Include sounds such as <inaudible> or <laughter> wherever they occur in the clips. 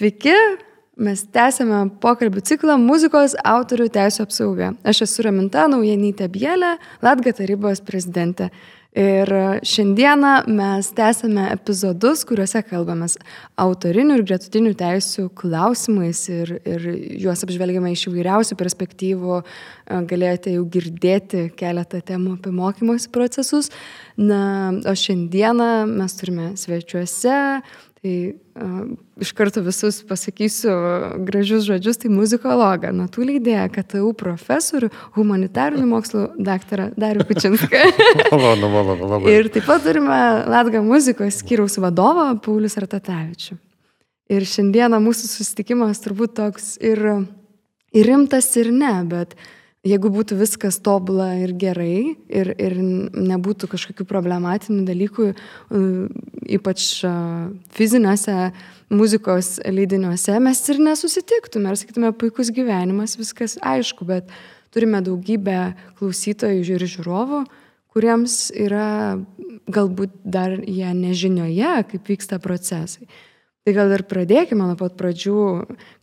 Sveiki, mes tęsėme pokalbių ciklą muzikos autorių teisų apsauga. Aš esu Raminta Naujanytė Bielė, Latga tarybos prezidentė. Ir šiandieną mes tęsėme epizodus, kuriuose kalbamės autorinių ir gretutinių teisų klausimais ir, ir juos apžvelgiame iš įvairiausių perspektyvų. Galėjote jau girdėti keletą temų apie mokymosi procesus. Na, o šiandieną mes turime svečiuose Tai uh, iš karto visus pasakysiu gražius žodžius, tai muzikologą, natų leidėją, KTU profesorių, humanitarinių mokslų daktarą Dariu Kučinską. <laughs> malonu, malonu, labai. Ir taip pat turime Latga muzikos skyriaus vadovą Paulius Artatavičių. Ir šiandieną mūsų susitikimas turbūt toks ir, ir rimtas, ir ne, bet uh, jeigu būtų viskas tobula ir gerai ir, ir nebūtų kažkokių problematinių dalykų, ypač fiziniuose muzikos leidiniuose, mes ir nesusitiktume, ar sakytume, puikus gyvenimas, viskas aišku, bet turime daugybę klausytojų ir žiūrovų, kuriems yra galbūt dar jie nežinioje, kaip vyksta procesai. Tai gal ir pradėkime nuo pat pradžių,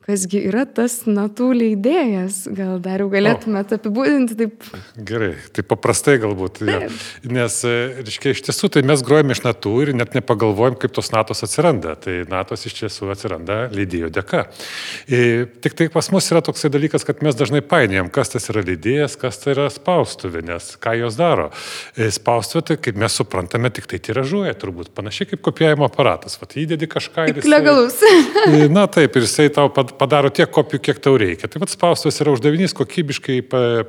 kasgi yra tas natų leidėjas, gal dar jau galėtumėte apibūdinti taip. Gerai, tai paprastai galbūt. Ja. Nes, e, reiškia, iš tiesų, tai mes grojame iš natų ir net nepagalvojam, kaip tos natos atsiranda. Tai natos iš tiesų atsiranda leidėjo dėka. Ir e, tik tai pas mus yra toksai dalykas, kad mes dažnai painėjom, kas tas yra leidėjas, kas tai yra spaustuvė, nes ką jos daro. E, spaustuvė, tai kaip mes suprantame, tik tai tiražuoja, turbūt panašiai kaip kopijavimo aparatas. Vat įdedi kažką ir... Jisai, legalus. <laughs> Na taip, ir jisai tau padaro tiek kopijų, kiek tau reikia. Tai vad spaustuvės yra uždavinys kokybiškai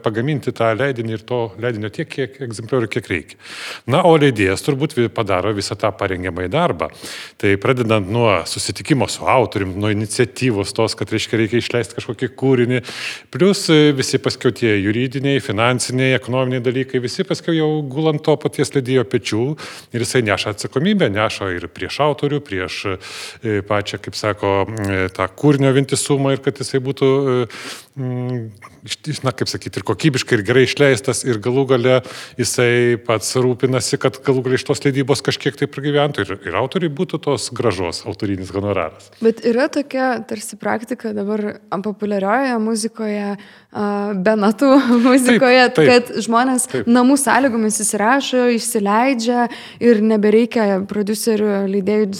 pagaminti tą leidinį ir to leidinio tiek, kiek egzempliorių, kiek reikia. Na, o leidėjas turbūt padaro visą tą parengiamąjį darbą. Tai pradedant nuo susitikimo su autorium, nuo iniciatyvos tos, kad reiškia reikia išleisti kažkokį kūrinį, plus e, visi paskiau tie juridiniai, finansiniai, ekonominiai dalykai, visi paskiau jau gulant to paties leidėjo pečių ir jisai neša atsakomybę, neša ir prieš autorių, prieš e, pačią, kaip sako, e, tą kūrinio vientisumą vientisumą ir kad jisai būtų, mm, na, kaip sakyti, ir kokybiškai, ir gerai išleistas, ir galų gale jisai pats rūpinasi, kad galų gale iš tos leidybos kažkiek tai pragyventų ir, ir autoriai būtų tos gražos autorinis honoraras. Bet yra tokia tarsi praktika dabar populiariojoje muzikoje, be natų <laughs> muzikoje, taip, taip, kad žmonės taip. namų sąlygomis įsirašo, išsileidžia ir nebereikia producerių, leidėjų.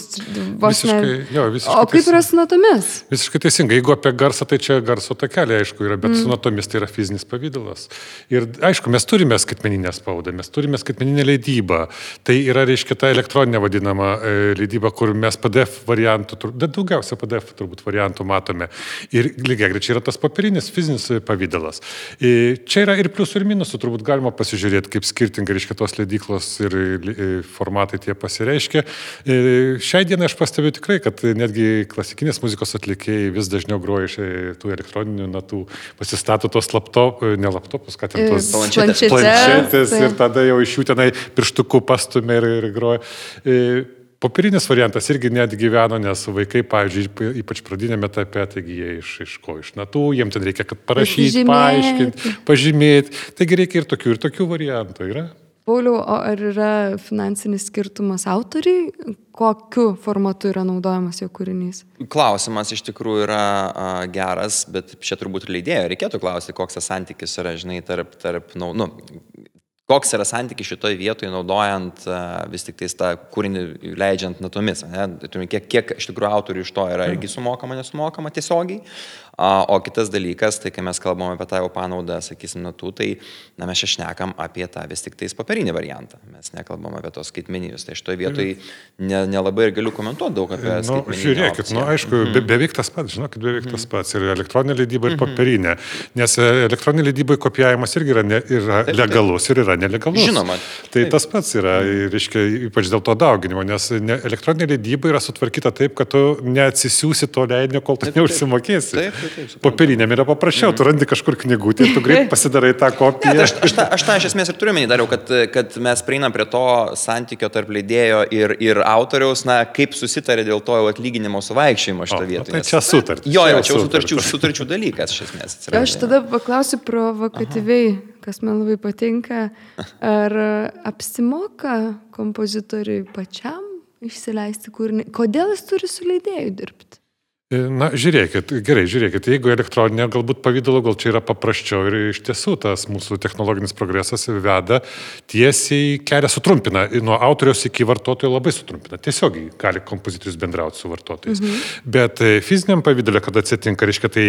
Visiškai, jo, visiškai o kaip yra su natomis? Visiškai teisingai teisingai, jeigu apie garsą, tai čia garso takelė, aišku, yra, bet mm. su natomis tai yra fizinis pavydalas. Ir aišku, mes turime skaitmeninę spaudą, mes turime skaitmeninę leidybą. Tai yra, reiškia, ta elektroninė vadinama e, leidyba, kur mes PDF variantų, daugiausia PDF turbūt variantų matome. Ir lygiai grečiai yra tas popierinis fizinis pavydalas. Ir čia yra ir pliusų, ir minusų, turbūt galima pasižiūrėti, kaip skirtingai, reiškia, tos leidyklos ir formatai tie pasireiškia. Ir šiai dienai aš pastebiu tikrai, kad netgi klasikinės muzikos atlikėjai vis dažniau groja iš e, tų elektroninių natų, pasistato tos laptop, e, ne laptopus, kad ten tos planšetės, planšetės ir tada jau iš jų tenai pirštukų pastumė ir, ir groja. E, Popierinis variantas irgi net gyveno, nes vaikai, pavyzdžiui, ypač pradinėme etape, taigi jie iš, iš ko, iš natų, jiems ten reikia, kad parašyti, paaiškinti, pažymėti. Taigi reikia ir tokių, ir tokių variantų. Yra? Pauliau, o ar yra finansinis skirtumas autoriai, kokiu formatu yra naudojamas jo kūrinys? Klausimas iš tikrųjų yra a, geras, bet čia turbūt leidėjo reikėtų klausyti, koks tas santykis yra, žinai, tarp, tarp nu, nu, koks yra santykis šitoje vietoje naudojant a, vis tik tais tą kūrinį leidžiant natomis. Ne? Kiek, kiek iš tikrųjų autorių iš to yra irgi sumokama, nesumokama tiesiogiai, O kitas dalykas, tai kai mes kalbame apie tą jau panaudą, sakysim, natų, tai na, mes čia šnekam apie tą vis tik tais papirinį variantą. Mes nekalbam apie tos skaitmeninius. Tai šitoje vietoje nelabai ne ir galiu komentuoti daug apie tai. Nu, žiūrėkit, nu, aišku, mm. be, beveik tas pats, žinokit, beveik mm. tas pats. Ir elektroninė leidyba, ir mm -hmm. papirinė. Nes e, elektroninė leidyba kopijavimas irgi yra, ne, yra taip, legalus taip. ir yra nelegalus. Žinoma. Tai taip. tas pats yra, reiškia, ypač dėl to dauginimo, nes ne, elektroninė leidyba yra sutvarkyta taip, kad tu neatsisiųsi to leidinio, kol tu neužsimokėsi. Taip, taip. Popieriniam yra paprasčiau, mm. tu randi kažkur knygutį ir tu greit <laughs> pasidarai tą kopiją. Ne, tai aš, aš, tą, aš tą iš esmės ir turiu menį dariau, kad, kad mes prieinam prie to santykio tarp leidėjo ir, ir autoriaus, na, kaip susitarė dėl to atlyginimo suvaikščiojimo šitą vietą. Tai čia sutartis. Jo, jo, čia jau sutarčių, sutarčių dalykas iš esmės. Atsiranda. Aš tada paklausiu provokatyviai, kas man labai patinka, ar apsimoka kompozitoriui pačiam išsileisti kūrinį, kodėl jis turi su leidėju dirbti? Na, žiūrėkit, gerai, žiūrėkit, jeigu elektroninė galbūt pavydalo, gal čia yra paprasčiau ir iš tiesų tas mūsų technologinis progresas veda tiesiai kelią sutrumpina, nuo autoriaus iki vartotojo labai sutrumpina, tiesiogiai gali kompozitorius bendrauti su vartotojais. Mhm. Bet e, fiziniam pavydalė, kada atsitinka, reiškia, tai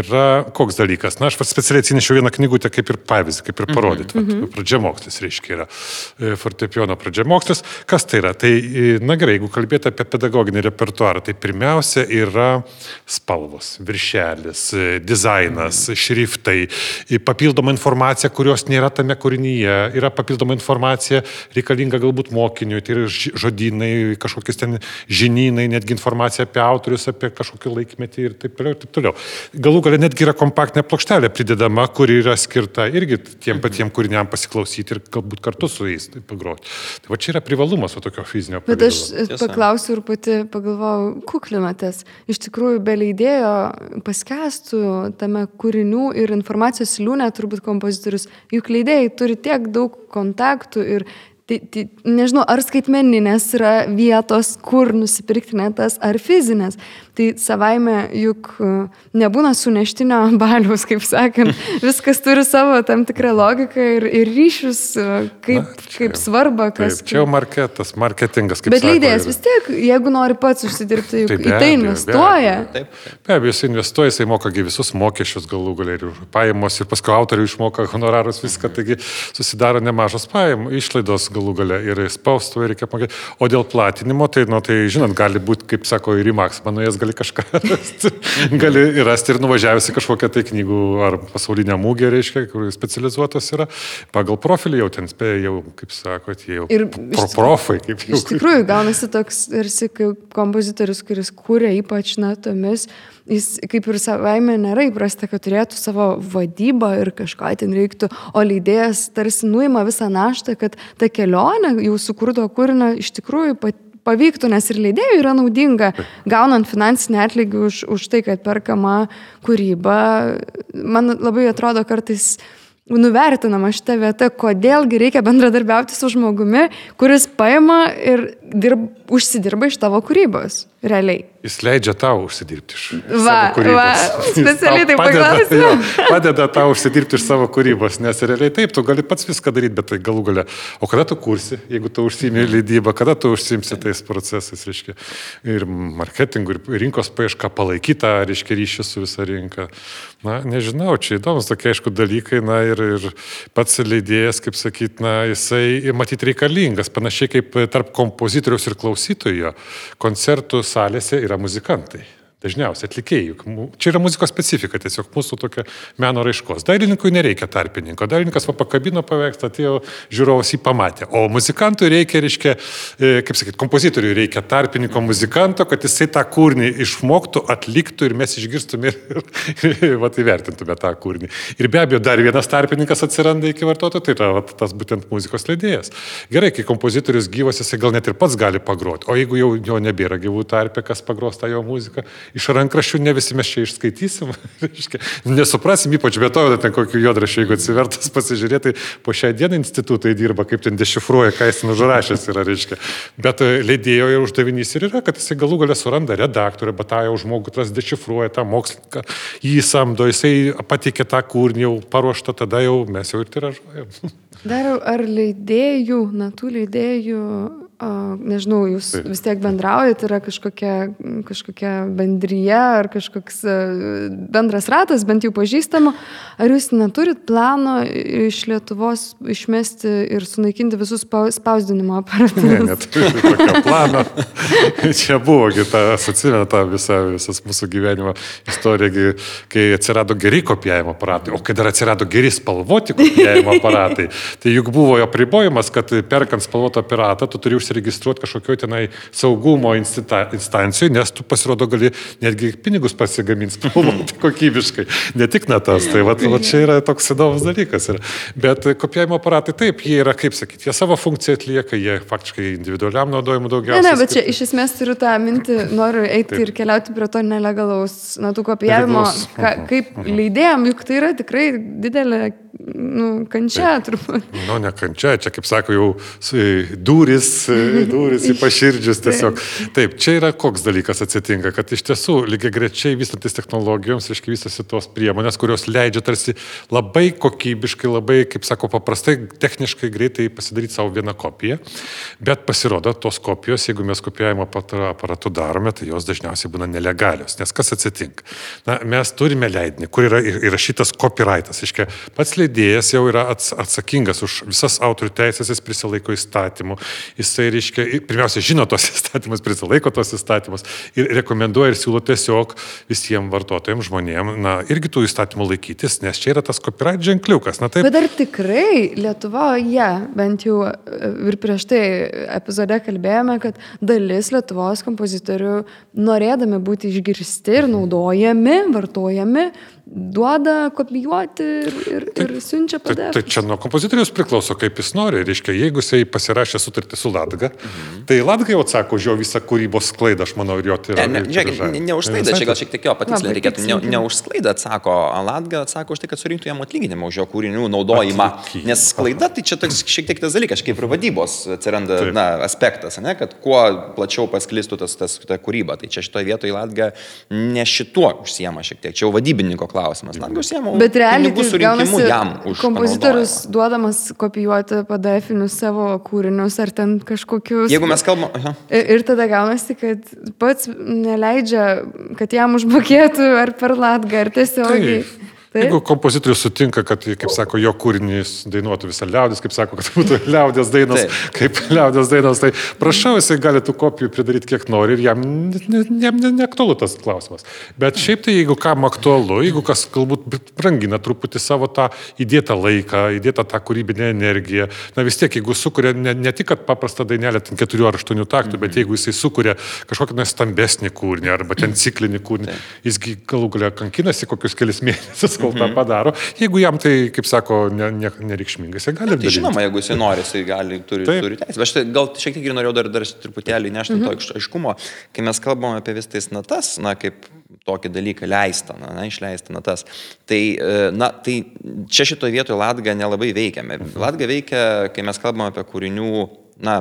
yra koks dalykas. Na, aš specialiai atsinešiau vieną knygutę kaip ir pavyzdį, kaip ir parodyti. Mhm. Pradžiamokslis, reiškia, yra e, fortepiono pradžiamokslis. Kas tai yra? Tai, e, na gerai, jeigu kalbėti apie pedagoginį repertuarą, tai pirmiausia yra yra spalvos, viršelis, dizainas, šriftai, papildoma informacija, kurios nėra tame kūrinyje, yra papildoma informacija reikalinga galbūt mokiniui, tai yra žodynai, kažkokius ten žinynai, netgi informacija apie autorius, apie kažkokį laikmetį ir taip toliau. Ir taip toliau. Galų galia netgi yra kompaktinė plokštelė pridedama, kuri yra skirta irgi tiem patiem kūriniam pasiklausyti ir galbūt kartu su jais tai pagroti. Tai va čia yra privalumas tokio fizinio. Bet aš paklausiu ir pati pagalvojau, kuklinatės. Iš iš tikrųjų be leidėjo paskestų tame kūrinių ir informacijos liūnė turbūt kompozitorius, juk leidėjai turi tiek daug kontaktų ir Tai, tai nežinau, ar skaitmeninės yra vietos, kur nusipirkti netas, ar fizinės. Tai savaime juk e, nebūna suneštinio <laughs> baliaus, kaip sakant, viskas turi savo tam tikrą logiką ir, ir ryšius, e, kaip, Na, čia, kaip svarba. Kas, taip, čia jau marketas, marketingas. Bet leidėjas ir... vis tiek, jeigu nori pats užsidirbti, juk taip, į tai investuoja. Be abejo, be abejo jis investuoja, jisai moka visus mokesčius galų galiai ir pajamos ir paskui autoriui išmoka honorarus viską, taigi susidaro nemažos pajamos, išlaidos galų gale ir spaustuvai reikia mokėti. O dėl platinimo, tai, nu, tai žinot, gali būti, kaip sako, ir į Max, manau, jas gali kažką rasti. gali rasti ir nuvažiavusi kažkokią tai knygų ar pasaulinę mūgę, reiškia, kur specializuotas yra. Pagal profilį jau ten spėja, jau, kaip sakot, jau ir pro profai. Kaip jau. Iš tikrųjų, gaunasi toks, tarsi kaip kompozitorius, kuris kūrė ypač natomis jis kaip ir savaime nėra įprasta, kad turėtų savo vadybą ir kažką ten reiktų, o leidėjas tarsi nuima visą naštą, kad ta kelionė jau sukurto kūrinio iš tikrųjų pat pavyktų, nes ir leidėjui yra naudinga, gaunant finansinį atlygį už, už tai, kad perkama kūryba. Man labai atrodo kartais nuvertinama šitą vietą, kodėlgi reikia bendradarbiauti su žmogumi, kuris paima ir dirb, užsidirba iš tavo kūrybos, realiai. Jis leidžia tau užsidirbti iš va, savo kūrybos. Va, specialiai tai paklausiu. Padeda tau užsidirbti iš savo kūrybos, nes realiai taip, tu gali pats viską daryti, bet tai galų gale. O kada tu kursi, jeigu tu užsimi leidybą, kada tu užsimsi tais procesais, reiškia, ir marketingų, ir rinkos paiešką palaikytą, reiškia, ryšį su visa rinka. Na, nežinau, čia įdomus tokie, aišku, dalykai, na, ir, ir pats leidėjas, kaip sakyt, na, jisai matyti reikalingas, panašiai kaip tarp kompozitoriaus ir klausytojo koncertų salėse yra muzikantai. Dažniausiai atlikėjų. Čia yra muzikos specifika, tiesiog mūsų tokia meno raiškos. Dailininkui nereikia tarpininko. Dailininkas pakabino paveikslą, atėjo žiūrovas jį pamatė. O muzikantui reikia, reiškia, e, kaip sakyti, kompozitoriui reikia tarpininko muzikanto, kad jisai tą kūrinį išmoktų, atliktų ir mes išgirstume ir, ir, <laughs> ir va, įvertintume tą kūrinį. Ir be abejo, dar vienas tarpininkas atsiranda iki vartotojo, tai yra va, tas būtent muzikos leidėjas. Gerai, kai kompozitorius gyvas, jisai gal net ir pats gali pagroti. O jeigu jau jo nebėra gyvų tarpė, kas pagros tą jo muziką, iš rankraščių ne visi mes čia išskaitysim, <laughs> nesuprasim, ypač Beethoveną, ten kokiu juodrašiu, jeigu atsivertas <laughs> pasižiūrėti, tai po šią dieną institutai dirba, kaip ten dešifruoja, ką jis užrašęs yra, reiškia. Bet e, leidėjo uždavinys ir yra, kad jisai galų galę suranda tą jau žmogų, tas dešifruoja tą mokslininką, jį samdo, jisai patikė tą kūrinį jau paruoštą, tada jau mes jau ir tiražuojam. <laughs> Dar ar leidėjų, natų leidėjų nežinau, jūs Taip. vis tiek bendraujate, yra kažkokia, kažkokia bendryje ar kažkoks bendras ratas, bent jau pažįstama. Ar jūs neturit plano iš Lietuvos išmesti ir sunaikinti visus spausdinimo aparatus? Ne, neturiu tokio plano. <laughs> Čia buvogi, tas atsimena tą visą, visas mūsų gyvenimo istoriją, kai atsirado geri kopijavimo aparatai, o kai dar atsirado geri spalvoti kopijavimo aparatai, tai juk buvo jo pribojimas, kad perkant spalvotą aparatą, tu turi užsienio užsiregistruoti kažkokio tenai saugumo instancijoje, nes tu pasirodo gali netgi pinigus pasigaminti <laughs> spalvoti kokybiškai, ne tik natas. Tai va, va čia yra toks įdomus dalykas. Yra. Bet kopijavimo aparatai taip, jie yra, kaip sakyti, jie savo funkciją atlieka, jie faktiškai individualiam naudojimui daugiausiai. Ne, ne, bet čia iš esmės turiu tą mintį, noriu eiti taip. ir keliauti prie to nelegalaus natų kopijavimo, ka, kaip leidėjam, juk tai yra tikrai didelė nu, kančia taip. turbūt. Nu, ne kančia, čia kaip sako, jau duris <laughs> durys į paširdžius tiesiog. Taip, čia yra koks dalykas atsitinka, kad iš tiesų lygiai grečiai vystantis technologijoms, reiškia vystosi tos priemonės, kurios leidžia tarsi labai kokybiškai, labai, kaip sako, paprastai, techniškai greitai pasidaryti savo vieną kopiją, bet pasirodo, tos kopijos, jeigu mes kopijavimo aparatu darome, tai jos dažniausiai būna nelegalios. Nes kas atsitinka? Na, mes turime leidinį, kur yra įrašytas copyrightas. Reiškia, pats leidėjas jau yra atsakingas už visas autorių teisės, jis prisilaiko įstatymų, jisai, reiškia, pirmiausia, žino tos <laughs> įstatymus, prisilaiko tos įstatymus ir rekomenduoja ir siūlo tiesiog visiems vartotojams, žmonėms, na, irgi tų įstatymų laikytis, nes čia yra tas copyright ženkliukas. Na, taip. Bet ar tikrai Lietuvoje, bent jau ir prieš tai epizode kalbėjome, kad dalis Lietuvos kompozitorių, norėdami būti išgirsti ir naudojami, vartojami, duoda kopijuoti ir, ir, ir siunčia padėti. Tai, tai čia nuo kompozitorius priklauso, kaip jis nori. Reiškia, jeigu jisai pasirašė sutartį su Latga, mhm. tai Latga jau atsako už jo visą kūrybos sklaidą, aš manau, ir jo tai yra. Ne, ne, žiūrėk, ne, ne už sklaidą, čia gal šiek tiek jo patikslinti reikėtų. Ne, ne už sklaidą atsako, Latga atsako už tai, kad surinktų jam atlyginimą už jo kūrinių naudojimą. Atlyginimą. Nes sklaida tai čia toks šiek tiek tas dalykas, kaip ir vadybos atsiranda na, aspektas, ne, kad kuo plačiau pasklistų tas, tas ta kūryba. Tai čia šitoje vietoje Latga ne šituo užsiema šiek tiek, čia jau vadybininko klausimas klausimas. Na, užsiemu. Bet realiai tai surinkimu jam už. Kompozitorius duodamas kopijuoti PDF-inius savo kūrinius ar ten kažkokius. Jeigu mes kalbame. Ir, ir tada gaunasi, kad pats neleidžia, kad jam užmokėtų ar per latgą, ar tiesiogiai. Taip. Taip. Jeigu kompozitorius sutinka, kad, kaip sako, jo kūrinys dainuotų visą liaudės, kaip sako, kad būtų <laughs> liaudės dainos, Taip. kaip liaudės dainos, tai prašau, jisai gali tų kopijų pridaryti kiek nori ir jam neaktualu ne, ne tas klausimas. Bet šiaip tai, jeigu kam aktualu, jeigu kas galbūt brangina truputį savo tą įdėtą laiką, įdėtą tą kūrybinę energiją, na vis tiek, jeigu sukuria ne, ne tik paprastą dainelę, ten keturių ar aštuonių taktų, -hmm. bet jeigu jisai sukuria kažkokį stambesnį kūrinį arba ten ciklinį kūrinį, jisgi galų galia kankinasi kokius kelias mėnesius kol tą mhm. padaro. Jeigu jam tai, kaip sako, ne, ne, nereikšmingai, jisai gali. Tai žinoma, jeigu jisai nori, jisai gali, turi, Taip. turi teisę. Aš tai gal šiek tiek ir norėjau dar, dar truputėlį nešti -hmm. to aiškumo, kai mes kalbame apie vis tais natas, na, kaip tokį dalyką leista, na, na išleista natas. Tai, e, na, tai čia šitoje vietoje Latga nelabai veikiame. Mhm. Latga veikia, kai mes kalbame apie kūrinių, na,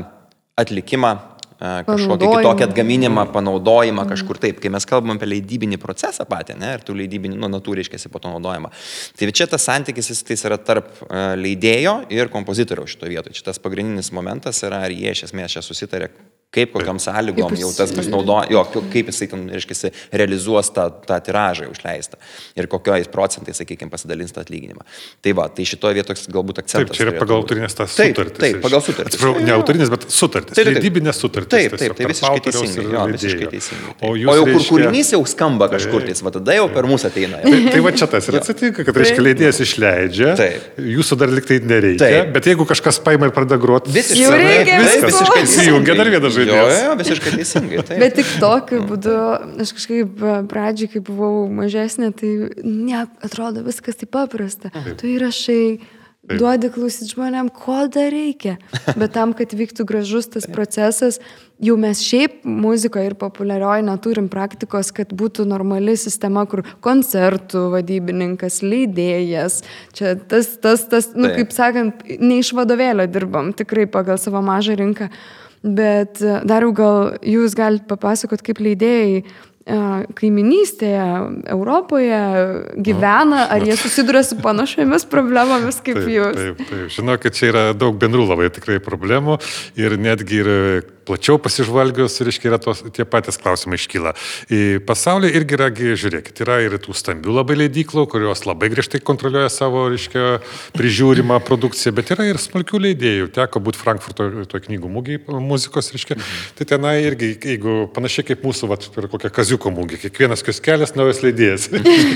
atlikimą kažkokį kitokį atgaminimą, panaudojimą kažkur taip. Kai mes kalbam apie leidybinį procesą patį, ne, ir tų leidybinį, nu, natų reiškia po to naudojimą. Tai čia tas santykis vis tai yra tarp leidėjo ir kompozitoriaus šitoje vietoje. Šitas pagrindinis momentas yra, ar jie iš esmės čia susitarė, kaip kokiam sąlygom jau tas bus naudojamas, jo, kaip jisai ten, reiškia, realizuos tą, tą tiražą išleistą ir kokiais procentais, sakykime, pasidalins tą atlyginimą. Tai va, tai šitoje vietoje galbūt akcentas. Taip, čia yra pagal autorinės tas sutartis. Taip, taip pagal sutartis. Atsiprašau, ne autorinės, bet sutartis. Taip, taip. Leidybinės sutartis. Taip, taip, tai visiškai teisingai. Jo, visiškai teisingai. O, o jau reiškia... kur kūrinys jau skamba kažkur, tai va tada jau per mūsų ateina. Tai, tai va čia tas ir atsitinka, kad, reiškia, leidėjas išleidžia, jūsų dar liktai nereikia, bet jeigu kažkas paima ir pradeda groti, visiškai įsijungia dar vieną žaidėją visiškai teisingai. Taip. Bet tik tokiu būdu, aš kažkaip pradžiai, kai buvau mažesnė, tai ne, atrodo viskas taip paprasta. Taip. Tu įrašai, Taip. duodi klausyti žmonėm, ko dar reikia. Bet tam, kad vyktų gražus tas procesas, jau mes šiaip muzikoje ir populiarioje neturim praktikos, kad būtų normali sistema, kur koncertų vadybininkas, leidėjas, čia tas, tas, tas, nu, Taip. kaip sakant, ne iš vadovėlio dirbam, tikrai pagal savo mažą rinką. Bet e, dar jau gal jūs galite papasakot, kaip leidėjai e, kaiminystėje Europoje gyvena, ar jie susiduria su panašiomis <laughs> problemomis kaip taip, jūs? Taip, taip. Žinau, kad čia yra daug bendrų labai tikrai problemų ir netgi ir plačiau pasižvalgius, reiškia, yra tos, tie patys klausimai iškyla. Į pasaulį irgi yra, žiūrėkit, yra ir tų stambių labai leidyklų, kurios labai griežtai kontroliuoja savo, reiškia, prižiūrimą produkciją, bet yra ir smulkių leidėjų. Teko būti Frankfurto to knygų mūgiai muzikos, reiškia. Mhm. Tai tenai irgi, jeigu panašiai kaip mūsų, va, per kokią kaziuko mūgį, kiekvienas kioskelis naujas leidėjas.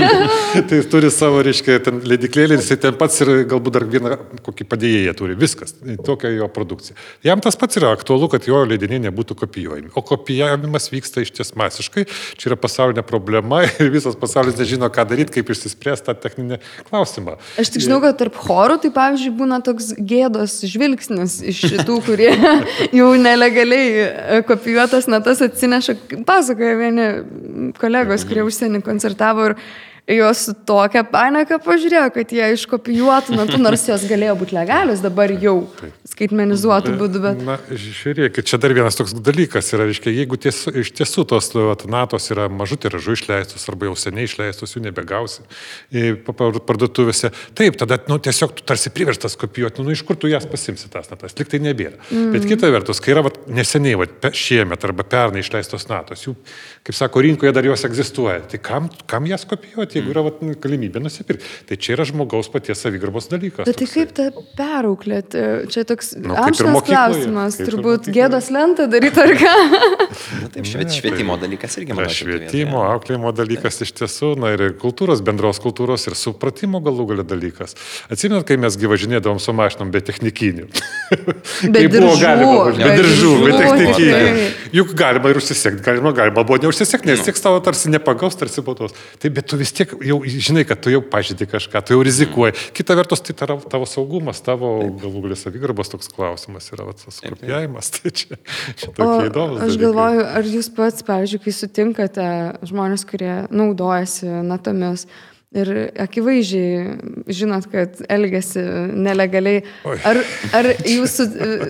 <laughs> tai turi savo, reiškia, ten leidiklėlį, jisai ten pats ir galbūt dar vieną kokį padėjėją turi. Viskas. Tokia jo produkcija. Jam tas pats yra aktualu, kad jo leidėjas leidiniai nebūtų kopijuojami. O kopijavimas vyksta iš ties masiškai, čia yra pasaulinė problema <laughs> ir visas pasaulis nežino, ką daryti, kaip išsispręsti tą techninę klausimą. Aš tik žinau, kad tarp chorų tai pavyzdžiui būna toks gėdos žvilgsnis iš šitų, kurie <laughs> jau nelegaliai e, kopijuotas natas atsineša, pasakoja vieni kolegos, kurie užsienį koncertavo ir jos su tokia panika pažiūrėjo, kad jie iškopijuotų natų, nors jos galėjo būti legalios dabar jau skaitmenizuotų būdų, bet... Na, žiūrėkit, čia dar vienas toks dalykas yra, reiškia, jeigu ties, iš tiesų tos vat, natos yra mažų tiražų išleistos arba jau seniai išleistos, jų nebegausi parduotuvėse, taip, tada nu, tiesiog tu tarsi priverstas kopijuoti, nu iš kur tu jas pasimsi tas natas, liktai nebėra. Mm. Bet kita vertus, kai yra vat, neseniai, vat, šiemet arba pernai išleistos natos, jų, kaip sako, rinkoje dar jos egzistuoja, tai kam, kam jas kopijuoti, jeigu yra vat, galimybė nusipirkti? Tai čia yra žmogaus paties savigarbos dalykas. Bet tai kaip tą perauklėti? Čia toks nu, amžinas klausimas, turbūt gėdos lentą daryti ar ką? Na, taip, šviet, švietimo dalykas irgi man. Švietimo, auklėjimo dalykas iš tiesų, na ir kultūros, bendros kultūros ir supratimo galų galę dalykas. Atsimenat, kai mes gyvažinėdavom su mašinom be technikinių. Be diržų. Be diržų, be technikinių. Juk galima ir užsisekti, galima, galima buvo neužsisekti, nes tiek tavo tarsi nepagaus, tarsi baudos. Taip, bet tu vis tiek jau žinai, kad tu jau pažydai kažką, tu jau rizikuoji. Kita vertus, tai tavo, tavo saugumas, tavo galų galę savigarbos toks klausimas yra tas kopijavimas. Tai čia, čia tokie įdomus. Aš galvoju, ar jūs pats, pavyzdžiui, kai sutinkate žmonės, kurie naudojasi natomis, ir akivaizdžiai žinot, kad elgesi nelegaliai. Ar, ar jūsų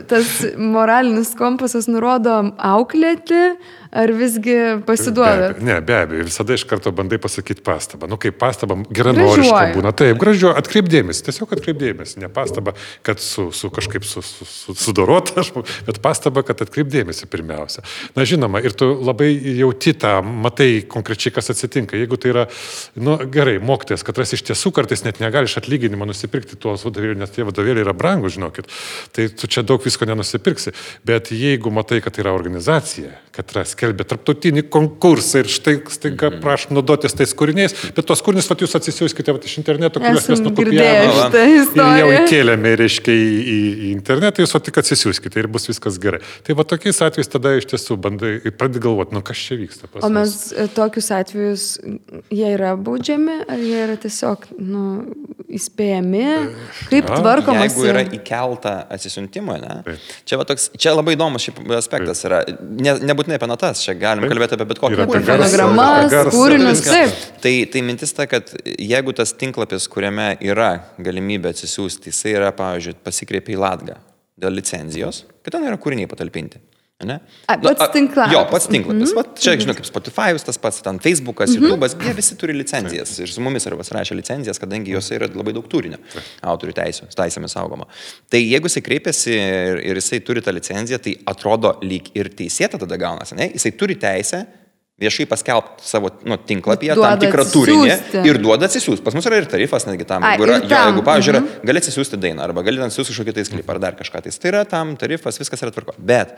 tas moralinis kompasas nurodo auklėti, ar visgi pasiduoda? Be abejo, ne, be abejo, visada iš karto bandai pasakyti pastabą. Nu, kaip pastaba geranoriška būna. Taip, gražiu, atkreipdėmės, tiesiog atkreipdėmės. Ne pastaba, kad su, su kažkaip su, su, su, sudorota, bet pastaba, kad atkreipdėmėsi pirmiausia. Na, žinoma, ir tu labai jauti tą, matai konkrečiai, kas atsitinka. Jeigu tai yra, nu, gerai, mokytojas, kad ras iš tiesų kartais net negali iš atlyginimo nusipirkti tuos vadovėlius, nes tie vadovėliai yra brangus, žinokit, tai tu čia daug visko nenusipirksi. Bet jeigu matai, kad tai yra organizacija, kad ras skelbė tarptautinį konkursą ir štai staiga mhm. prašom naudotis tais kūriniais, bet tos kūrinius vat, jūs atsisiųskite vat, iš interneto, kuriuos mes nukopijavome. Ir jau įkėlėme, reiškia, į, į, į internetą, jūs vat, tik atsisiųskite ir bus viskas gerai. Tai va tokiais atvejais tada iš tiesų bandai, pradedi galvoti, nu kas čia vyksta. O mes e, tokius atvejus, jie yra baudžiami, ar jie yra tiesiog, nu, įspėjami, kaip ja, tvarkomas. Jeigu yra įkelta atsisiuntimo, ne? Taip. Čia, va, toks, čia labai įdomus aspektas yra, ne, nebūtinai apie natas temas, čia galim taip. kalbėti apie bet kokį kūrinį. Fonogramas, kūrinius, taip. Tai, tai mintis ta, kad jeigu tas tinklapis, kuriame yra galimybė atsisiųsti, jisai yra, pavyzdžiui, pasikreipia į Latgą dėl licenzijos, kad ten yra kūriniai patalpinti. Ne? A, pats nu, tinklapis. Jo, pats tinklapis. Mm -hmm. Va, čia, žinau, kaip Spotify, tas pats, ten Facebookas, mm -hmm. YouTube'as, jie visi turi licenzijas. Ir su mumis yra pasirašę licenzijas, kadangi juose yra labai daug turinio autorių teisų, teisėmis saugoma. Tai jeigu jisai kreipiasi ir, ir jisai turi tą licenciją, tai atrodo lyg ir teisėta tada gaunasi, ne? Jisai turi teisę viešai paskelbti savo nu, tinklapyje duoda tam tikrą turinį ir duoda atsisiųsti. Pas mus yra ir tarifas netgi tam. A, jeigu, yra, tam. Jo, jeigu pavyzdžiui, mm -hmm. gali atsisiųsti dainą arba gali atsisiųsti kažkokį tai klipą ar dar kažką, tai, tai yra tam tarifas, viskas yra tvarko. Bet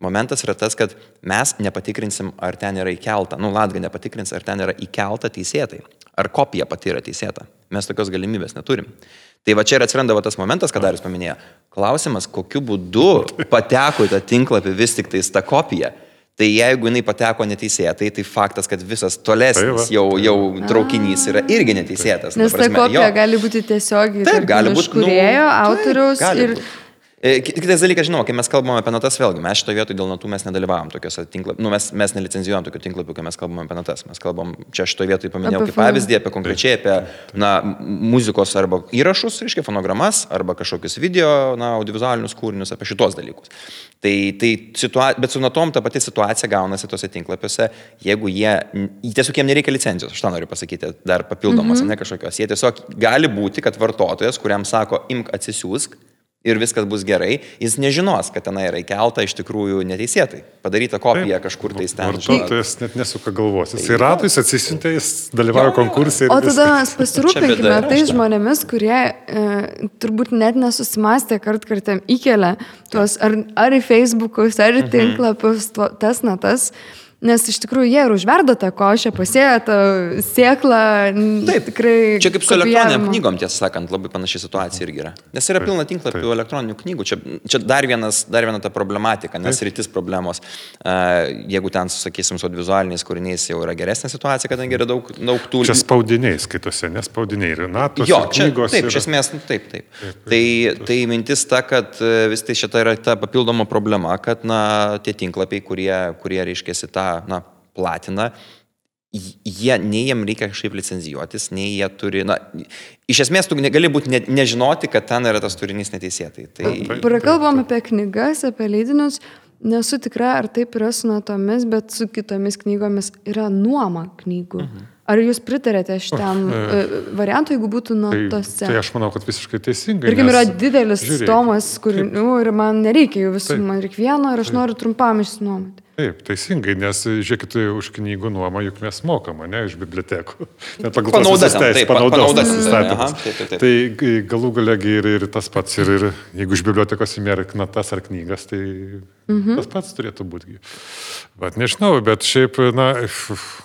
momentas yra tas, kad mes nepatikrinsim, ar ten yra įkelta, nu, Latga nepatikrins, ar ten yra įkelta teisėtai, ar kopija pati yra teisėta. Mes tokios galimybės neturim. Tai va čia ir atsiranda va tas momentas, ką Darius paminėjo. Klausimas, kokiu būdu pateko į tą tinklapį vis tik tais ta kopija. Tai jeigu jinai pateko neteisėtai, tai faktas, kad visas tolesnis tai jau, jau traukinys yra irgi neteisėtas. Nes ta kopija jo. gali būti tiesiog taip, gali būti kūrėjo, nu, autoriaus taip, ir... Būt. E, kitas dalykas, žinoma, kai mes kalbame apie natas, vėlgi, mes šitoje vietoje dėl natų mes nedalyvavom tokiuose tinklapiuose, nu, mes, mes nelicenzijuojam tokių tinklapių, kai mes kalbame apie natas. Mes kalbam, čia šitoje vietoje paminėjau kaip pavyzdį apie konkrečiai apie na, muzikos arba įrašus, reiškia fonogramas, arba kažkokius video, na, audiovizualinius kūrinius, apie šitos dalykus. Tai, tai situa... Bet su natom ta pati situacija gaunasi tose tinklapiuose, jeigu jie, tiesiog jiems nereikia licencijos, aš tą noriu pasakyti, dar papildomos, mm -hmm. ne kažkokios. Jie tiesiog gali būti, kad vartotojas, kuriam sako, imk atsisiųsk, ir viskas bus gerai, jis nežinos, kad tenai yra įkelta iš tikrųjų neteisėtai. Padaryta kopija Taip, kažkur tai ten. Vartotojas net nesuka galvos. Jis įrato, jis atsisintė, jis dalyvauja konkursai. O tada mes <laughs> pasirūpinkime tais žmonėmis, kurie e, turbūt net nesusimastė kart kartam įkelia tuos ar, ar į Facebookus, ar į mhm. tinklapius, tas natas. Na, Nes iš tikrųjų jie ir užverda tą košę, pasėja tą sėklą. Taip, tikrai. Čia kaip su elektroniniam knygom, tiesą sakant, labai panaši situacija irgi yra. Nes yra pilna tinklapių elektroninių knygų. Čia, čia dar, vienas, dar viena ta problematika, nes Taip. rytis problemos. Jeigu ten, sakysim, su vizualiniais kūriniais jau yra geresnė situacija, kadangi yra daug, daug tų... Čia spaudiniai skaitose, nespaudiniai ir NATO. Jo, čia, knygos. Taip, yra... iš esmės, nu, taip, taip. taip, taip tai, tai mintis ta, kad e, vis tai šita yra ta papildoma problema, kad, na, tie tinklapiai, kurie, kurie reiškia tą na, platina, jie, nei jiem reikia kažkaip licenzijuotis, nei jie turi, na, iš esmės tu negali būti ne, nežinoti, kad ten yra tas turinys neteisėtai. Tai... Prakalbam apie knygas, apie leidinius, nesu tikra, ar taip yra su natomis, bet su kitomis knygomis yra nuoma knygų. Mhm. Ar jūs pritarėte šitam uh, variantui, jeigu būtų natose? Tai, tai aš manau, kad visiškai teisingai. Irgi yra didelis žiūrėk, tomas kūrinių nu, ir man nereikia jų visų, man reikia vieno ir aš taip. noriu trumpam išsinuomoti. Taip, teisingai, nes žiūrėkit, už knygų nuomą juk mes mokam, ne, iš bibliotekų. Net pagal panaudas teisės, panaudas įstatymas. Tai galų galegi ir, ir tas pats, ir, ir jeigu iš bibliotekos įmėra knatas ar knygas, tai mhm. tas pats turėtų būti. Bet nežinau, bet šiaip, na,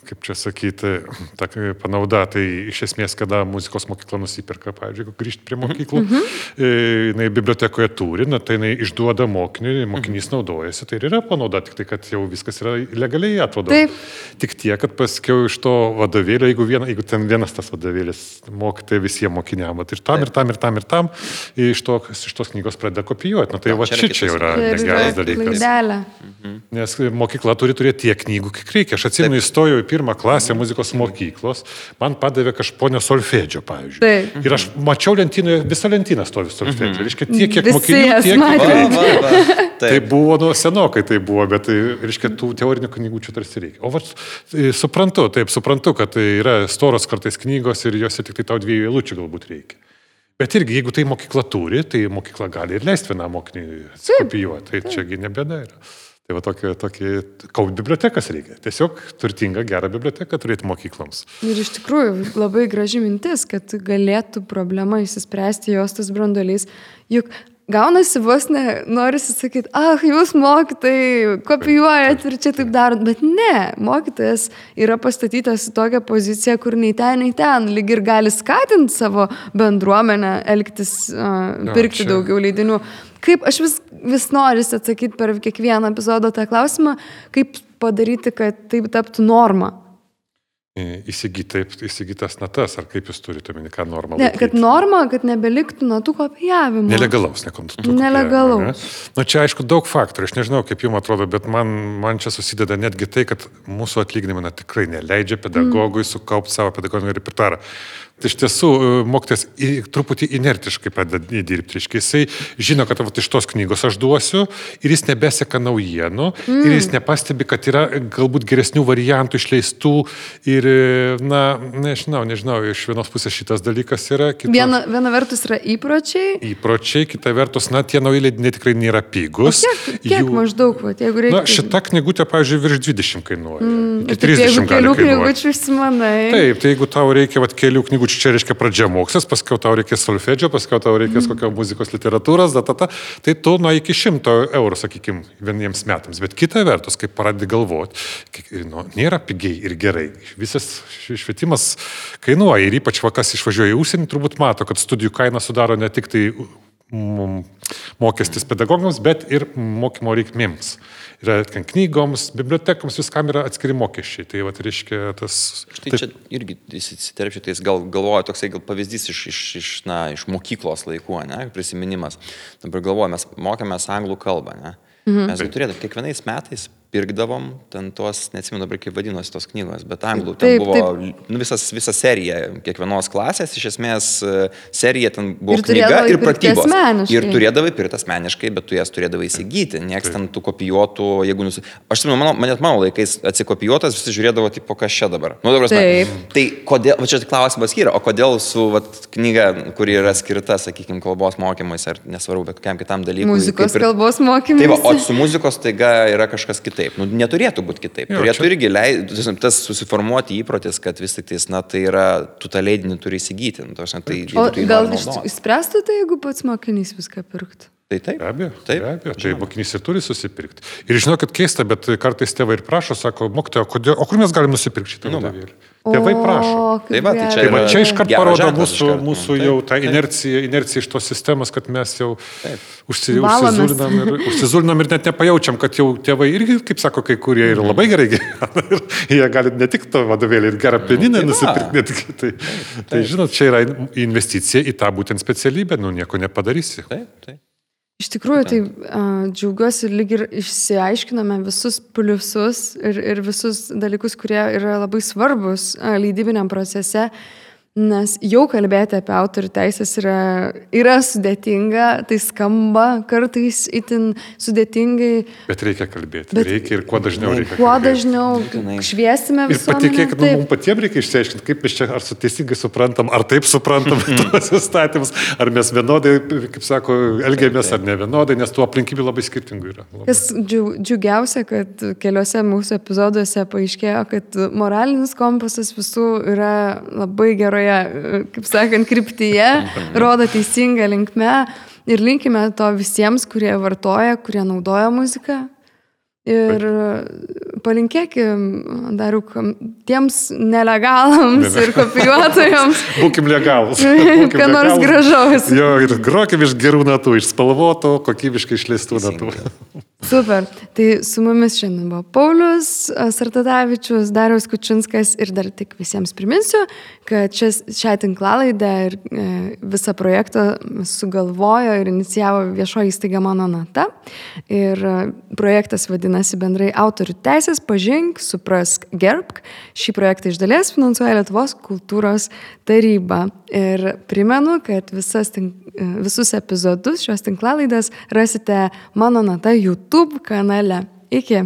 kaip čia sakyti, ta panauda, tai iš esmės, kada muzikos mokykla nusipirka, pavyzdžiui, jeigu grįžti prie mokyklų, mhm. E, jinai bibliotekoje turi, na, tai jinai išduoda mokiniui, mokinys mhm. naudojasi, tai ir yra panauda, tik tai, kad jau viskas yra legaliai atrodo. Taip. Tik tiek, kad paskiau iš to vadovėlio, jeigu, viena, jeigu ten vienas tas vadovėlis mokytai visiems mokiniam, ir tam, Taip. ir tam, ir tam, ir tam, iš, to, iš tos knygos pradeda kopijuoti. Na, tai va čia čia jau yra negeras dalykas. Klaidelė. Mhm. Nes mokykla turi turėti tiek knygų, kiek reikia. Aš atsimenu, įstojau į pirmą klasę muzikos mokyklos, man padavė kažponio solfedžio, pavyzdžiui. Taip. Ir aš mačiau lentynoje, visą lentyną stovi solfedžio. Mhm. Reiškia, tiek, kiek mokinių, tiek, kiek reikia. Tai buvo nuo senokai, tai buvo, bet tai, reiškia, tų teorinių knygų čia tarsi reikia. O vat, e, suprantu, taip, suprantu, kad tai yra storos kartais knygos ir jose tik tai tau dviejų eilučių galbūt reikia. Bet irgi, jeigu tai mokykla turi, tai mokykla gali ir leisti vienam mokiniui kopijuoti. Tai čiagi nebėda yra. Tai va tokį, tokį kaup bibliotekas reikia. Tiesiog turtingą, gerą biblioteką turėti mokykloms. Ir iš tikrųjų labai graži mintis, kad galėtų problema įsispręsti jos tas brandolys. Juk gaunasi vos ne, norisi sakyti, ah, jūs mokytojai kopijuojat ir čia taip darot, bet ne, mokytojas yra pastatytas į tokią poziciją, kur nei ten, nei ten, lyg ir gali skatinti savo bendruomenę elgtis, uh, pirkti ja, daugiau leidinių. Kaip aš vis, vis noriu atsakyti per kiekvieną epizodą tą klausimą, kaip padaryti, kad taip taptų norma įsigyti, įsigytas natas, ar kaip jūs turite omeny, ką normą? Ne, kad norma, kad nebeliktų natų kopijavimo. Nelegalaus, nekontų. Nelegalaus. Ne? Na čia aišku daug faktorių, aš nežinau, kaip jums atrodo, bet man, man čia susideda netgi tai, kad mūsų atlyginimai na, tikrai neleidžia pedagogui mm. sukaupti savo pedagoginį repertuarą. Tai iš tiesų e, mokytas truputį inertiškai pradeda dirbti. Reiškia, jisai žino, kad vat, iš tos knygos aš duosiu ir jis nebeseka naujienų mm. ir jis nepastebi, kad yra galbūt geresnių variantų išleistų ir, e, na, nežinau, nežinau, iš vienos pusės šitas dalykas yra. Kitos... Viena, viena vertus yra įpročiai. Įpročiai, kita vertus, na, tie nauji leidiniai tikrai nėra pigus. O kiek, kiek Jų... maždaug, vat, jeigu reikia? Na, šita knygutė, pavyzdžiui, virš 20 kainuoja. Mm. Ir 30 jeigu kelių knygučių užsimanai. Taip, tai jeigu tau reikia vat, kelių knygų knygų, čia reiškia pradžia mokslas, paskui tau reikės solfedžio, paskui tau reikės mm. kokio muzikos literatūros, datata, tai tu nuo iki šimto eurų, sakykime, vieniems metams. Bet kita vertus, kai pradedi galvoti, nu, nėra pigiai ir gerai. Visas švietimas kainuoja ir ypač vakas išvažiuoja į užsienį, turbūt mato, kad studijų kaina sudaro ne tik tai mokestis pedagogams, bet ir mokymo reikmėms. Yra knygoms, bibliotekoms, viskam yra atskiri mokesčiai. Tai va, reiškia tas... Štai taip... čia irgi įsiterpčiau, tai gal galvoju toksai gal pavyzdys iš, iš, iš, na, iš mokyklos laikų, ne, prisiminimas. Dabar galvoju, mes mokėmės anglų kalbą, ne? Mhm. Mes turėtume kiekvienais metais pirkdavom ten tuos, neatsimenu dabar kaip vadinosi tos knygos, bet anglų ten taip, buvo taip. Nu, visas, visa serija kiekvienos klasės, iš esmės e, serija ten buvo ir knyga ir pratybos. Ir turėdavai pirkti asmeniškai, bet tu jas turėdavai įsigyti, nieks ten tų kopijuotų, jeigu nusi... Aš žinau, mano, net mano laikais atsikopijuotas, visi žiūrėdavo, tipo, kas čia dabar. Nu, dabar tai kodėl, va čia klausimas yra, o kodėl su vat, knyga, kuri yra skirta, sakykime, kalbos mokymais ar nesvarbu, bet kokiam kitam dalykui. Muzikos ir... kalbos mokymais. Taip, va, o su muzikos taiga yra kažkas kitaip kitaip. Nu, neturėtų būti kitaip. Jo, Turėtų čia... irgi leidti, tas susiformuoti įprotis, kad vis tik tais, na, tai yra, tu tą leidinį turi įsigyti. Nu, tai, o gal išspręstų tai, jeigu pats mokinys viską pirktų? Tai taip. Be abejo, taip. Be abejo. Tai mokinys ir turi susipirkti. Ir žinokit, keista, bet kartais tėvai ir prašo, sako, mokytojo, o kur mes galim nusipirkti šitą nu, vadovėlį? Tėvai prašo. Tai va, tai čia, tai va, čia iškart parodo mūsų, mūsų jau tą inerciją, inerciją iš tos sistemos, kad mes jau užsi, užsizulinam, ir, užsizulinam ir net nepajaučiam, kad jau tėvai irgi, kaip sako, kai kurie ir labai gerai gyvena. <laughs> Jie gali ne tik to vadovėlį ir gerą pieniną nu, tai nusipirkti. Tai, tai žinot, čia yra investicija į tą būtent specialybę, nu nieko nepadarysi. Taip, taip. Iš tikrųjų, tai uh, džiaugiuosi lyg ir išsiaiškiname visus pliusus ir, ir visus dalykus, kurie yra labai svarbus uh, leidybiniam procese. Uh, Nes jau kalbėti apie autorių teisės yra, yra sudėtinga, tai skamba kartais itin sudėtingai. Bet reikia kalbėti, bet reikia ir kuo dažniau reikia. Kuo kalbėti. dažniau šviesime visą. Ir patikėkit, nu, mums patiems reikia išsiaiškinti, kaip mes čia ar su teisingai suprantam, ar taip suprantam <laughs> tuos įstatymus, ar mes vienodai, kaip sako, elgiamės ar ne vienodai, nes tų aplinkybių labai skirtingų yra. Labai. Kas džiugiausia, kad keliose mūsų epizoduose paaiškėjo, kad moralinis kompasas visų yra labai gerai teisingoje, kaip sakant, kryptyje, rodo teisingą linkmę ir linkime to visiems, kurie vartoja, kurie naudoja muziką. Ir palinkėkim dar tiems nelegalams ir kopijuotojams. <laughs> Būkim legalus. Ką nors gražaus. Jo, ir grokim iš gerų natų, iš spalvotų, kokybiškai išleistų natų. Super. Tai su mumis šiandien buvo Paulius Sartatavičius, Dariaus Kučinskas ir dar tik visiems priminsiu, kad šias, šią tinklalaidę ir e, visą projektą sugalvojo ir inicijavo viešoji įstaiga Mano Nata. Ir e, projektas vadinasi bendrai autorių teisės, pažink, suprask, gerbk. Šį projektą iš dalies finansuoja Lietuvos kultūros taryba. Ir primenu, kad visas, e, visus epizodus šios tinklalaidės rasite Mano Nata YouTube YouTube kanale. Iki.